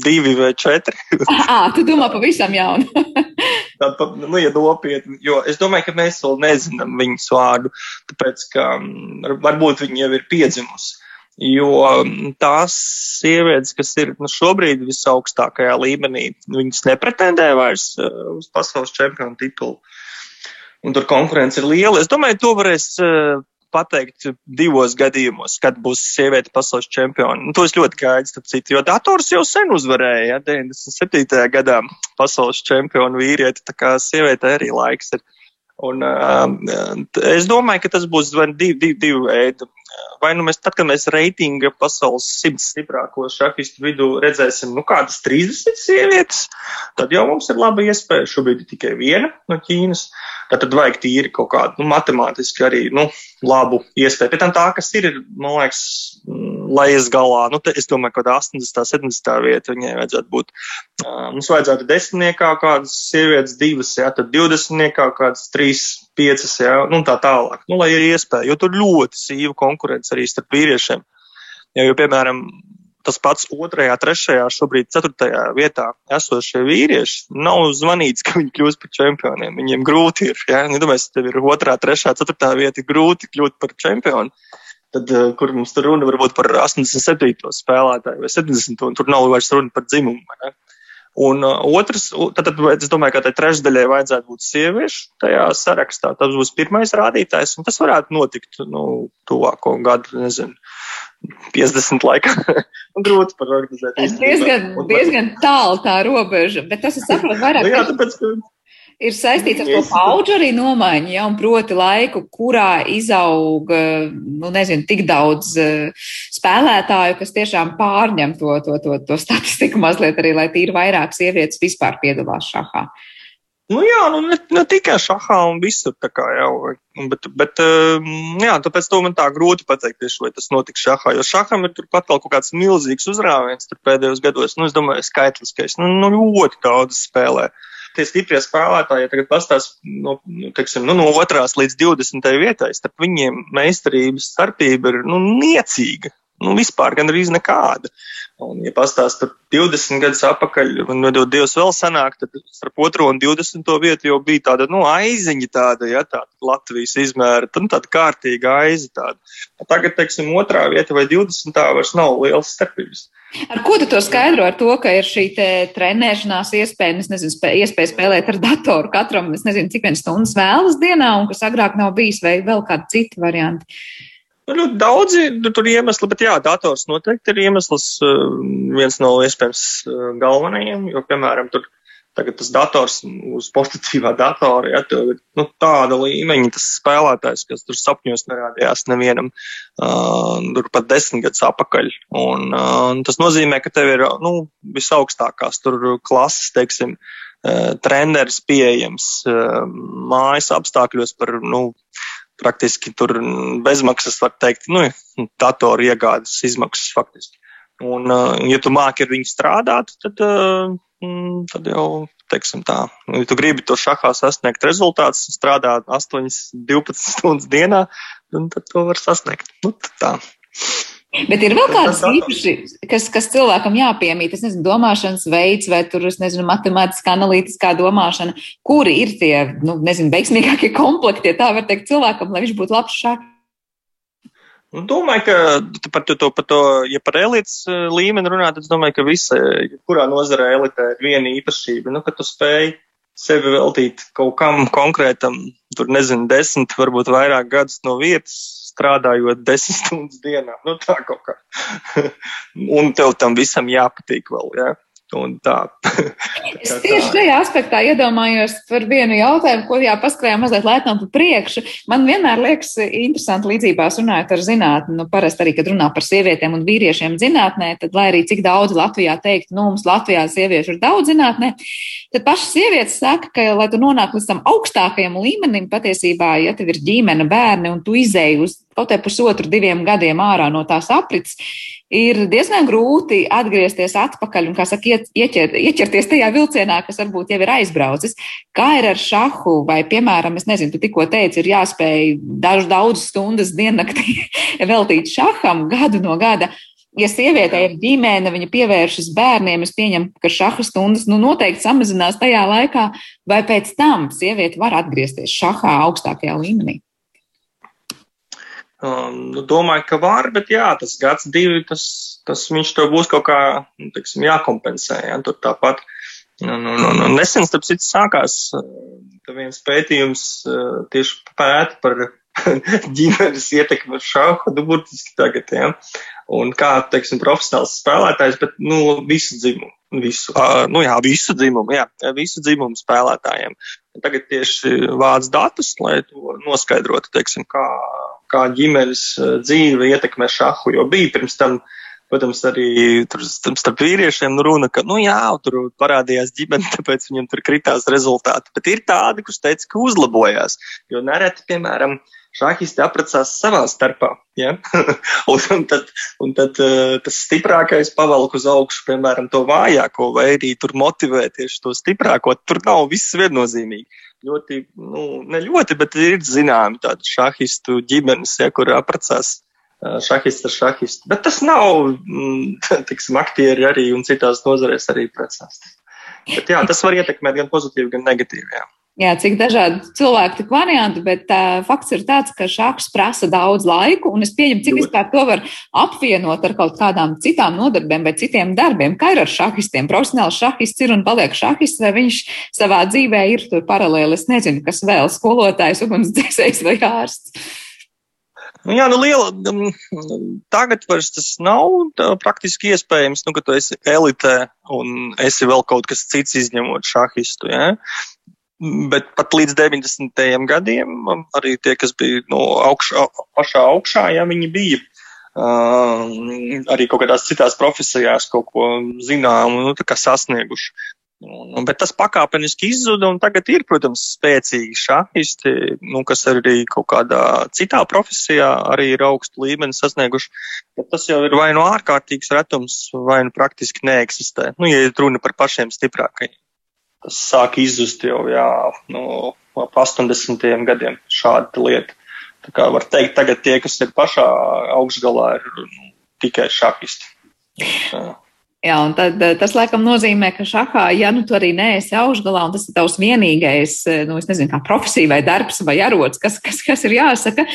divi vai četri. À, tu domā pavisam jaunu. Tad, nu, ja nopietni, jo es domāju, ka mēs vēl nezinām viņas vārdu, tāpēc, ka mm, varbūt viņa jau ir piedzimusi. Jo mm, tās sievietes, kas ir nu, šobrīd visaugstākajā līmenī, viņas nepretendē vairs uh, uz pasaules čempionu titulu. Un tur konkurence ir liela. Es domāju, to varēs uh, pateikt divos gadījumos, kad būs sieviete pasaules čempioni. Un to es ļoti gaidu, starp citu, jo dators jau sen uzvarēja, ja, 97. gadā pasaules čempionu vīrieti, tā kā sieviete arī laiks ir. Un, uh, es domāju, ka tas būs divi, divi, divi veidi. Vai nu mēs, tad, kad mēs reitinga pasaules simts stiprāko šahistu vidū redzēsim, nu, kādas 30 sievietes, tad jau mums ir laba iespēja. Šobrīd ir tikai viena no Ķīnas. Tad, tad vajag tīri kaut kādu, nu, matemātiski arī, nu, labu iespēju. Pēc tam tā, kas ir, man liekas, lejas galā. Nu, te, es domāju, ka 80. 70. vieta viņai vajadzētu būt. Uh, mums vajadzētu desmitniekā kādas sievietes, divas, jā, tad divdesmitniekā kādas trīs, piecas, jā, nu tā tālāk. Nu, lai ir iespēja, jo tur ļoti sīva konkurence arī starp vīriešiem. Ja, jo, piemēram, tas pats otrajā, trešajā, šobrīd ceturtajā vietā esošie vīrieši nav zvanīts, ka viņi kļūs par čempioniem. Viņiem grūti ir. Ja? Nu, domāju, tev ir otrā, trešā, ceturtā vieta, grūti kļūt par čempionu tad, uh, kur mums tur runa varbūt par 87. spēlētāju vai 70. un tur nav vairs runa par dzimumu. Ne? Un uh, otrs, tad, tad es domāju, ka tai trešdaļai vajadzētu būt sieviešu tajā sarakstā. Tas būs pirmais rādītājs, un tas varētu notikt, nu, tuvāko gadu, nezinu, 50 laikā. Grūti parorganizēt. Diezgan, diezgan tālu tā robeža, bet tas, es saprotu, vairāk. nu, jā, tāpēc, ka ir saistīts ar to paudžu arī nomaiņu, ja, un proti laiku, kurā izauga, nu, nezinu, tik daudz uh, spēlētāju, kas tiešām pārņem to, to, to, to statistiku mazliet arī, lai tīri vairāk sievietes vispār piedalās šahā. Nu jā, nu ne, ne tikai šahā un visur tā kā jau, bet, bet ehm, jā, tāpēc to man tā grūti pateikt tieši, vai tas notiks šahā, jo šaham ir turpat kaut kāds milzīgs uzrāviens tur pēdējos gados, nu es domāju, skaitliskais, nu, nu ļoti daudz spēlē. Uh, tie stiprie spēlētāji, ja tagad pastāst no, nu, teiksim, nu, no otrās līdz 20. vietai, starp viņiem meistarības starpība ir nu, niecīga. Nu, vispār gandrīz nekāda. Un, ja pastāst par 20 gadus atpakaļ, un no Dievs vēl sanāk, tad starp otro un 20. vietu jau bija tāda, nu, aiziņa tāda, ja tāda Latvijas izmēra, tad nu, tāda kārtīga aiza tāda. Tagad, teiksim, otrā vieta vai 20. vairs nav liels starpības. Ar ko tu to skaidro? Ar to, ka ir šī trenēšanās iespēja, es nezinu, spē, iespēja spēlēt ar datoru katram, es nezinu, cik viens stundas vēlas dienā, un kas agrāk nav bijis, vai vēl kādi citi varianti. Nu, ļoti daudzi nu, tur iemesli, bet jā, dators noteikti ir iemesls, eh, viens no iespējams eh, galvenajiem, jo, piemēram, tur Tagad tas dators uz portatīvā datora, ja tev ir nu, tāda līmeņa, tas spēlētājs, kas tur sapņos nerādījās nevienam, uh, tur pat desmit gadus apakaļ. Un, uh, tas nozīmē, ka tev ir nu, visaugstākās tur klases, teiksim, uh, treneris pieejams uh, mājas apstākļos par, nu, praktiski tur bezmaksas, var teikt, nu, datoru iegādes izmaksas faktiski. Un, uh, ja tu māki ar viņu strādāt, tad uh, Mm, tad jau, teiksim tā, ja tu gribi to šahā sasniegt rezultātus, strādāt 8, 12 stundas dienā, tad to var sasniegt. Nu, tā. Bet ir vēl kādas īpaši, kas, kas cilvēkam jāpiemīt, es nezinu, domāšanas veids vai tur, es nezinu, matemātiskā, analītiskā domāšana, kuri ir tie, nu, nezinu, veiksmīgākie komplekti, ja tā var teikt cilvēkam, lai viņš būtu labs šāk. Nu, domāju, ka par to, to, par to, ja par elites līmeni runā, tad domāju, ka visa, kurā nozarē elitē ir viena īpašība, nu, ka tu spēj sevi veltīt kaut kam konkrētam, tur nezinu, desmit, varbūt vairāk gadus no vietas, strādājot desmit stundas dienā. Nu, tā kaut kā. Un tev tam visam jāpatīk vēl. Ja? Un tā. es tieši šajā aspektā iedomājos par vienu jautājumu, ko jāpaskrējām mazliet lētām pa priekšu. Man vienmēr liekas interesanti līdzībās runājot ar zinātni, nu parasti arī, kad runā par sievietēm un vīriešiem zinātnē, tad lai arī cik daudz Latvijā teikt, nu mums Latvijā sieviešu ir daudz zinātnē, tad pašas sievietes saka, ka, lai tu nonāk līdz tam augstākajam līmenim, patiesībā, ja tev ir ģimene, bērni un tu izēji uz kaut te pusotru, diviem gadiem ārā no tās aprits, ir diezgan grūti atgriezties atpakaļ un, kā saka, ieķer, ieķerties tajā vilcienā, kas varbūt jau ir aizbraucis. Kā ir ar šahu, vai, piemēram, es nezinu, tu tikko teici, ir jāspēj dažu daudz stundas diennaktī veltīt šaham gadu no gada. Ja sieviete ir ģimene, viņa pievēršas bērniem, es pieņemu, ka šaha stundas nu, noteikti samazinās tajā laikā, vai pēc tam sieviete var atgriezties šahā augstākajā līmenī. Um, nu, domāju, ka var, bet jā, tas gads, divi, tas, tas viņš to būs kaut kā, nu, teiksim, jākompensē. Ja? Tur tāpat. Nu, nu, nu, nu, nesen, starp citu, sākās uh, viens pētījums uh, tieši pēta par ģimenes ietekmi uz šāhu, nu, burtiski tagad, ja. Un kā, teiksim, profesionāls spēlētājs, bet, nu, visu dzimumu. Visu, uh, nu jā, visu dzimumu, jā, visu dzimumu spēlētājiem. Tagad tieši vāc datus, lai to noskaidrotu, teiksim, kā, kā ģimenes eh, dzīve ietekmē šahu, jo bija pirms tam, protams, arī tur starp vīriešiem runa, ka, nu jā, tur parādījās ģimene, tāpēc viņam tur kritās rezultāti. Bet ir tādi, kurš teica, ka uzlabojās, jo nereti, piemēram, šāhisti apprecās savā starpā. Ja? un, un tad, un tad uh, tas stiprākais pavalk uz augšu, piemēram, to vājāko, vai arī tur motivē tieši to stiprāko. Tur nav viss viennozīmīgi ļoti, nu, ne ļoti, bet ir zināmi tādi šahistu ģimenes, ja, kur apprecās šahists ar šahistu. Bet tas nav, mm, tiksim, aktieri arī un citās nozarēs arī precās. Bet jā, tas var ietekmēt gan pozitīvi, gan negatīvi. Jā. Jā, cik dažādi cilvēki, tik varianti, bet uh, fakts ir tāds, ka šāks prasa daudz laiku, un es pieņemu, cik vispār to var apvienot ar kaut kādām citām nodarbēm vai citiem darbiem. Kā ir ar šahistiem? Profesionāls šahists ir un paliek šahists, vai viņš savā dzīvē ir tur paralēli, es nezinu, kas vēl, skolotājs, ugunsdzēsējs vai ārsts. Nu, jā, nu liela, um, tagad vairs tas nav praktiski iespējams, nu, ka tu esi elitē un esi vēl kaut kas cits izņemot šahistu. Ja? Bet pat līdz 90. gadiem arī tie, kas bija no augšā, pašā augšā, ja viņi bija uh, arī kaut kādās citās profesijās kaut ko zināmu, nu, sasnieguši. Un, bet tas pakāpeniski izzuda, un tagad ir, protams, spēcīgi šahisti, nu, kas arī kaut kādā citā profesijā arī ir augstu līmeni sasnieguši. Bet tas jau ir vai nu ārkārtīgs retums, vai nu praktiski neeksistē. Nu, ja runa par pašiem stiprākajiem tas sāk izzust jau jā, no, no 80. gadiem šāda lieta. Tā kā var teikt, tagad tie, kas ir pašā augšgalā, ir nu, tikai šahisti. Jā. Jā, un tad, eh, tas laikam nozīmē, ka šahā, ja nu tu arī neesi augšgalā, un tas ir tavs vienīgais, eh, nu, es nezinu, kā profesija vai darbs vai arots, kas, kas, kas ir jāsaka,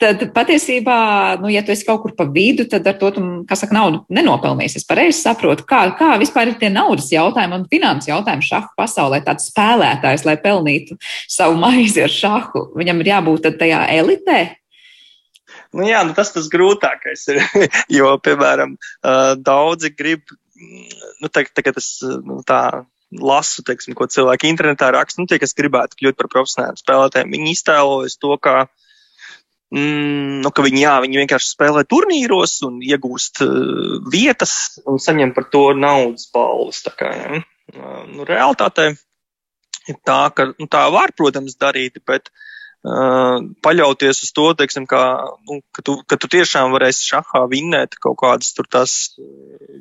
tad patiesībā, nu, ja tu esi kaut kur pa vidu, tad ar to, tu, kā saka, naudu nenopelnīsi. Es pareizi saprotu, kā, kā vispār ir tie naudas jautājumi un finanses jautājumi šahu pasaulē. Tāds spēlētājs, lai pelnītu savu maizi ar šahu, viņam ir jābūt tajā elitē, Nu, jā, nu tas tas grūtākais ir. jo, piemēram, daudzi grib nu, tagad, tagad es nu, tā lasu, teiksim, ko cilvēki internetā raksta, nu, tie, kas gribētu kļūt par profesionāliem spēlētājiem, viņi iztēlojas to, kā, mm, nu, ka viņi, jā, viņi vienkārši spēlē turnīros un iegūst uh, vietas un saņem par to naudas balvas. Kā, ja. nu, realitātē ir tā, ka nu, tā var, protams, darīt, bet uh, paļauties uz to, teiksim, kā, nu, ka, tu, ka tu tiešām varēsi šahā vinnēt kaut kādas tur tās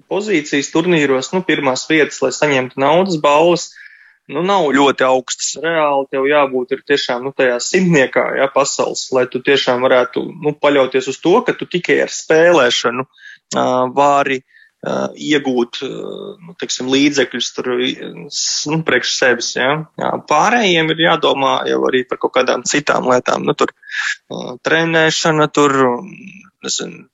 pozīcijas turnīros, nu, pirmās vietas, lai saņemtu naudas balvas, nu, nav ļoti augstas. Reāli tev jābūt ir tiešām, nu, tajā simtniekā, jā, pasaules, lai tu tiešām varētu, nu, paļauties uz to, ka tu tikai ar spēlēšanu uh, vari uh, iegūt nu, teiksim, līdzekļus tur, nu, priekš sevis. Ja? Jā, pārējiem ir jādomā jau arī par kaut kādām citām lietām. Nu, tur trenēšana, tur nezinu,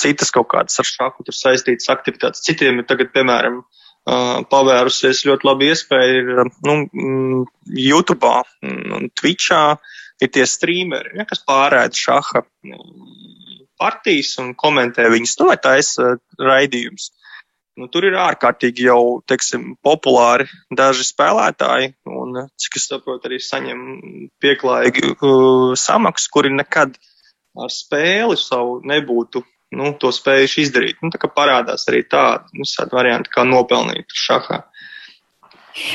citas kaut kādas ar šāku saistītas aktivitātes. Citiem ir tagad, piemēram, pavērusies ļoti labi iespēja ir nu, YouTube Twitchā ir tie streameri, ja, kas pārēda šaha partijas un komentē viņas, nu, vai taisa raidījums. Nu, tur ir ārkārtīgi jau, teiksim, populāri daži spēlētāji, un, cik es saprotu, arī saņem pieklājīgi uh, samaksu, kuri nekad ar spēli savu nebūtu nu, to spējuši izdarīt. Nu, tā kā parādās arī tādi nu, varianti, kā nopelnīt šahā.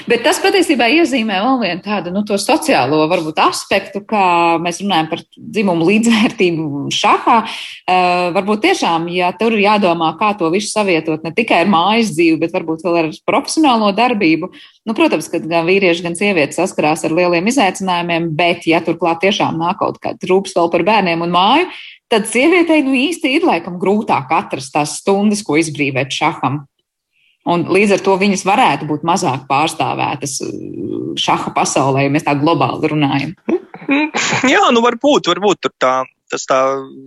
Bet tas patiesībā iezīmē vēl vienu tādu nu, sociālo varbūt, aspektu, kā mēs runājam par dzimumu līdzvērtību šahā. Uh, varbūt tiešām, ja tur ir jādomā, kā to visu savietot ne tikai ar mājas dzīvi, bet varbūt vēl ar profesionālo darbību. Nu, protams, ka gan vīrieši, gan sievietes saskarās ar lieliem izaicinājumiem, bet ja turklāt tiešām nāk kaut kāda trūks vēl par bērniem un māju, tad sievietei nu īsti ir laikam grūtāk atrast tās stundas, ko izbrīvēt šaham. Un līdz ar to viņas varētu būt mazāk pārstāvētas uh, šaha pasaulē, ja mēs tā globāli runājam. Jā, nu varbūt, varbūt tur tā, tas tā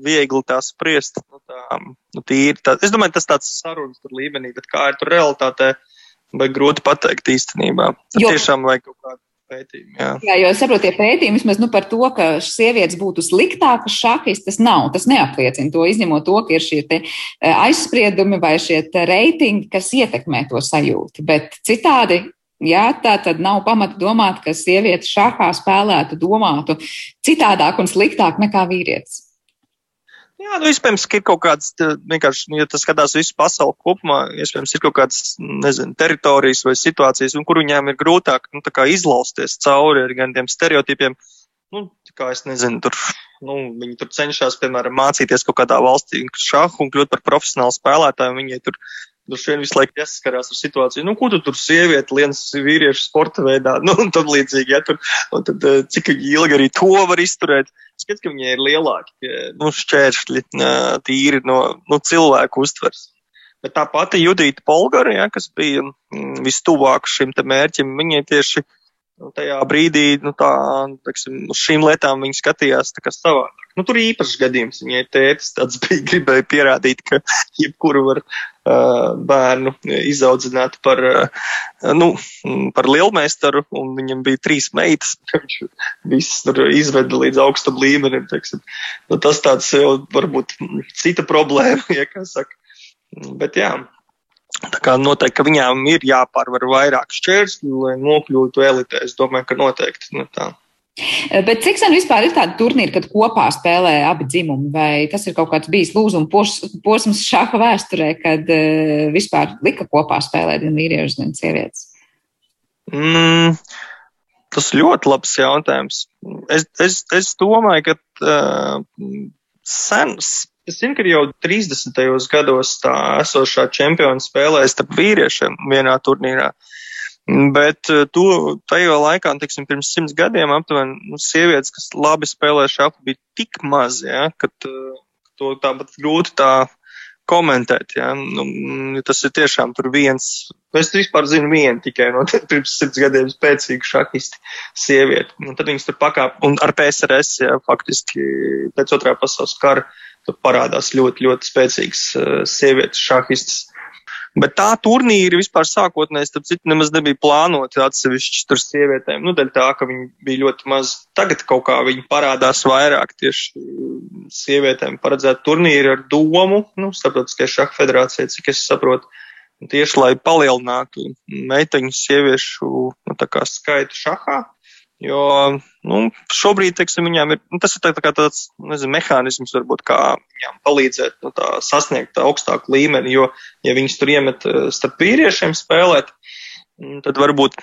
viegli tā spriest. Nu, tā, nu, tīri, tā, es domāju, tas tāds sarunas līmenī, bet kā ir tur realitātē, vai grūti pateikt īstenībā. Tad jo. tiešām vajag kaut kādu pētījumi. Jā, jā jo es saprotu, tie pētījumi vismaz nu, par to, ka sievietes būtu sliktākas šahis, tas nav, tas neapliecina to, izņemot to, ka ir šie eh, aizspriedumi vai šie reitingi, kas ietekmē to sajūtu. Bet citādi. Jā, tā tad nav pamata domāt, ka sieviete šahā spēlētu, domātu citādāk un sliktāk nekā vīrietis. Jā, nu, iespējams, ka ir kaut kāds, vienkārši, ja tas skatās visu pasauli kopumā, iespējams, ir kaut kādas, nezinu, teritorijas vai situācijas, un kur viņām ir grūtāk, nu, tā kā izlausties cauri ar gan tiem stereotipiem, nu, kā es nezinu, tur, nu, viņi tur cenšas, piemēram, mācīties kaut kādā valstī šahu un kļūt par profesionālu spēlētāju, viņi tur Droši vien visu laiku jāsaskarās ar situāciju, nu, ko tu tur sievieti, liens vīriešu sporta veidā, nu, un tad līdzīgi, ja tur, un tad eh, cik ilgi arī to var izturēt. Skats, ka viņai ir lielāki, nu, šķēršļi tīri no, no cilvēku uztvers. Bet tā pati Judita Polgara, ja, kas bija mm, vistuvāk šim te mērķim, viņai tieši nu, tajā brīdī, nu, tā, teiksim, uz šīm lietām viņi skatījās savādāk. Nu, tur īpašs gadījums. Viņai tētis tāds bija, gribēja pierādīt, ka jebkuru var uh, bērnu izaudzināt par, uh, nu, par lielmeistaru, un viņam bija trīs meitas. Viņš visas tur izveda līdz augstam līmenim, teiksim. Nu, tas tāds jau varbūt cita problēma, ja kā saka. Bet jā, Tā kā noteikti, ka viņām ir jāpārvar vairāk šķērsļu, lai nokļūtu elitē. Es domāju, ka noteikti nu, tā. Bet cik sen vispār ir tāda turnīra, kad kopā spēlē abi dzimumi? Vai tas ir kaut kāds bijis lūzuma posms šāda vēsturē, kad uh, vispār lika kopā spēlēt gan vīrieši, gan sievietes? Mm, tas ļoti labs jautājums. Es, es, es domāju, ka uh, sens Es zinu, ka jau 30. gados tā esošā čempiona spēlēja starp vīriešiem vienā turnīrā. Bet eh, to, tajā laikā, teiksim, pirms simts gadiem aptuveni, nu, sievietes, kas labi spēlē šāpu, bija tik maz, ja, ka uh, to tāpat grūti tā komentēt. Ja. Nu, tas ir tiešām tur viens. Es vispār zinu vienu tikai no pirms simts gadiem spēcīgu šahisti sievieti. Un tad viņas tur pakāp un ar PSRS, ja, faktiski pēc otrā pasaules kara Tur parādās ļoti, ļoti spēcīgas uh, sievietes šahistas. Bet tā turnīri vispār sākotnēji, starp citu, nemaz nebija plānoti atsevišķi tur sievietēm. Nu, dēļ tā, ka viņi bija ļoti maz. Tagad kaut kā viņi parādās vairāk tieši sievietēm paredzēt turnīri ar domu, nu, starptautiskajai šaha federācijai, cik es saprotu, tieši lai palielinātu meiteņu sieviešu nu, skaitu šahā. Jo nu, šobrīd teiksim, viņām ir nu, tas ir tā, tā tāds nezinu, mehānisms, varbūt, kā viņām palīdzēt nu, tā, sasniegt augstāku līmeni. Jo, ja viņas tur iemet eh, starp vīriešiem spēlēt, mm, tad varbūt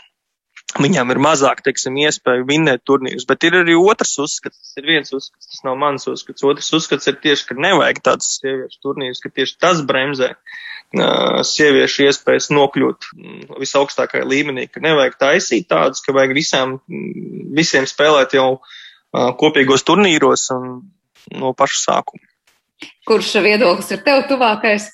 viņām ir mazāk, teiksim, iespēju vinnēt turnīrus. Bet ir arī otrs uzskats, tas ir viens uzskats, tas nav mans uzskats. Otrs uzskats ir tieši, ka nevajag tādas sieviešu turnīrus, ka tieši tas bremzē uh, sieviešu iespējas nokļūt mm, visaugstākajā līmenī, ka nevajag taisīt tādus, ka vajag visām, mm, visiem spēlēt jau uh, kopīgos turnīros un no paša sākuma. Kurš viedoklis ir tev tuvākais?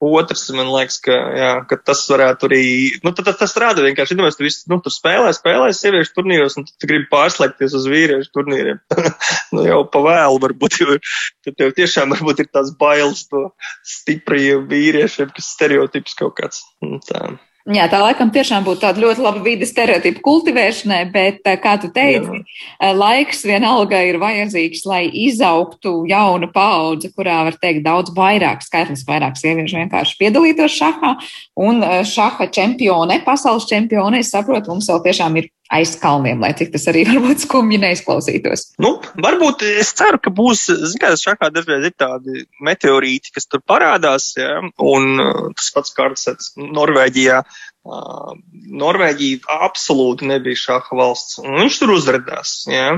Otrs, man liekas, ka, jā, ka tas varētu arī, nu, tad tas rāda vienkārši, iedomājies, tu visu, nu, tur spēlē, spēlē sieviešu turnīros, un tu gribi pārslēgties uz vīriešu turnīriem. nu, jau pa vēlu varbūt, jo tad tev tiešām varbūt ir tās bailes no stiprajiem vīriešiem, kas stereotips kaut kāds. Tā. Jā, tā laikam tiešām būtu tāda ļoti laba vide stereotipu kultivēšanai, bet, eh, kā tu teici, Jā. Eh, laiks vienalga ir vajadzīgs, lai izaugtu jauna paudze, kurā var teikt daudz vairāk, skaitlis vairāk sieviešu vienkārši piedalītos šahā, un eh, šaha čempione, pasaules čempione, es saprotu, mums vēl tiešām ir aiz kalniem, lai cik tas arī varbūt skumji neizklausītos. Nu, varbūt es ceru, ka būs, zinās, šākā dažreiz ir tādi meteorīti, kas tur parādās, ja, un uh, tas pats Karlsets Norvēģijā. Norvēģija absolūti nebija šāda valsts, un viņš tur uzrādījās. Ja?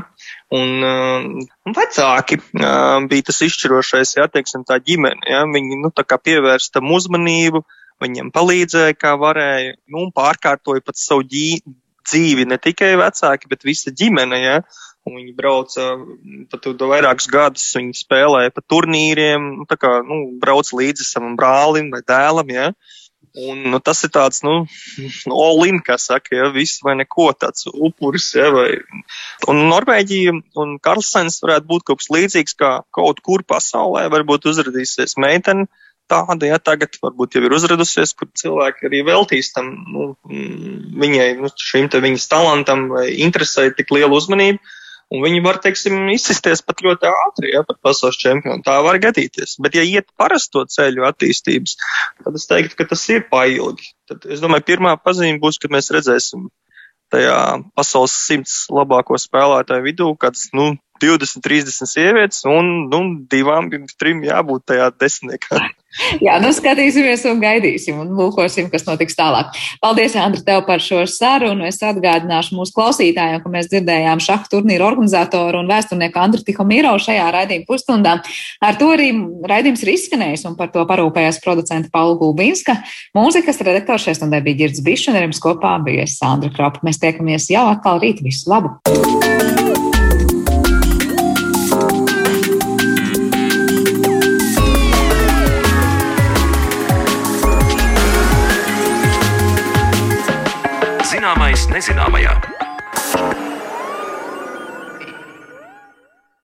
Un, un vecāki bija tas izšķirošais, ja teiksim, tā ģimene. Ja? Viņi nu, tā pievērsta tam uzmanību, viņiem palīdzēja, kā varēja, nu, un pārkārtoja pat savu dzīvi ne tikai vecāki, bet visa ģimene. Ja? Un viņi brauca pat vairākus gadus, viņi spēlēja pa turnīriem, nu, tā kā nu, brauc līdzi savam brālim vai dēlam. Ja? Un, nu, tas ir tāds, nu, all-in, kā saka, ja, viss vai neko tāds upuris, ja, vai. Un Norvēģija un Karlsens varētu būt kaut kas līdzīgs, kā kaut kur pasaulē varbūt uzradīsies meitene, tāda, ja tagad varbūt jau ir uzradusies, kur cilvēki arī veltīs tam, nu, viņai, nu, šim te viņas talantam vai interesē tik lielu uzmanību, un viņi var, teiksim, izsisties pat ļoti ātri, ja, pat pasaules čempionu. Tā var gadīties. Bet, ja iet parasto ceļu attīstības, tad es teiktu, ka tas ir pailgi. Tad, es domāju, pirmā pazīme būs, kad mēs redzēsim tajā pasaules simts labāko spēlētāju vidū, kāds, nu, 20, 30 sievietes, un nu, divām, trim jābūt tajā desmitniekā. Jā, nu skatīsimies un gaidīsim un lūkosim, kas notiks tālāk. Paldies, Andri, tev par šo sarunu. Es atgādināšu mūsu klausītājiem, ka mēs dzirdējām šaha turnīru organizatoru un vēsturnieku Andri Tihomīro šajā raidījuma pusstundā. Ar to arī raidījums ir izskanējis un par to parūpējās producenta Paula Gulbinska. Mūzikas redaktors šajā stundē bija Girds Bišs un ar jums kopā bija Sandra Kropa. Mēs tiekamies jau atkal rīt. Visu labu! Zināmais nezināmajā.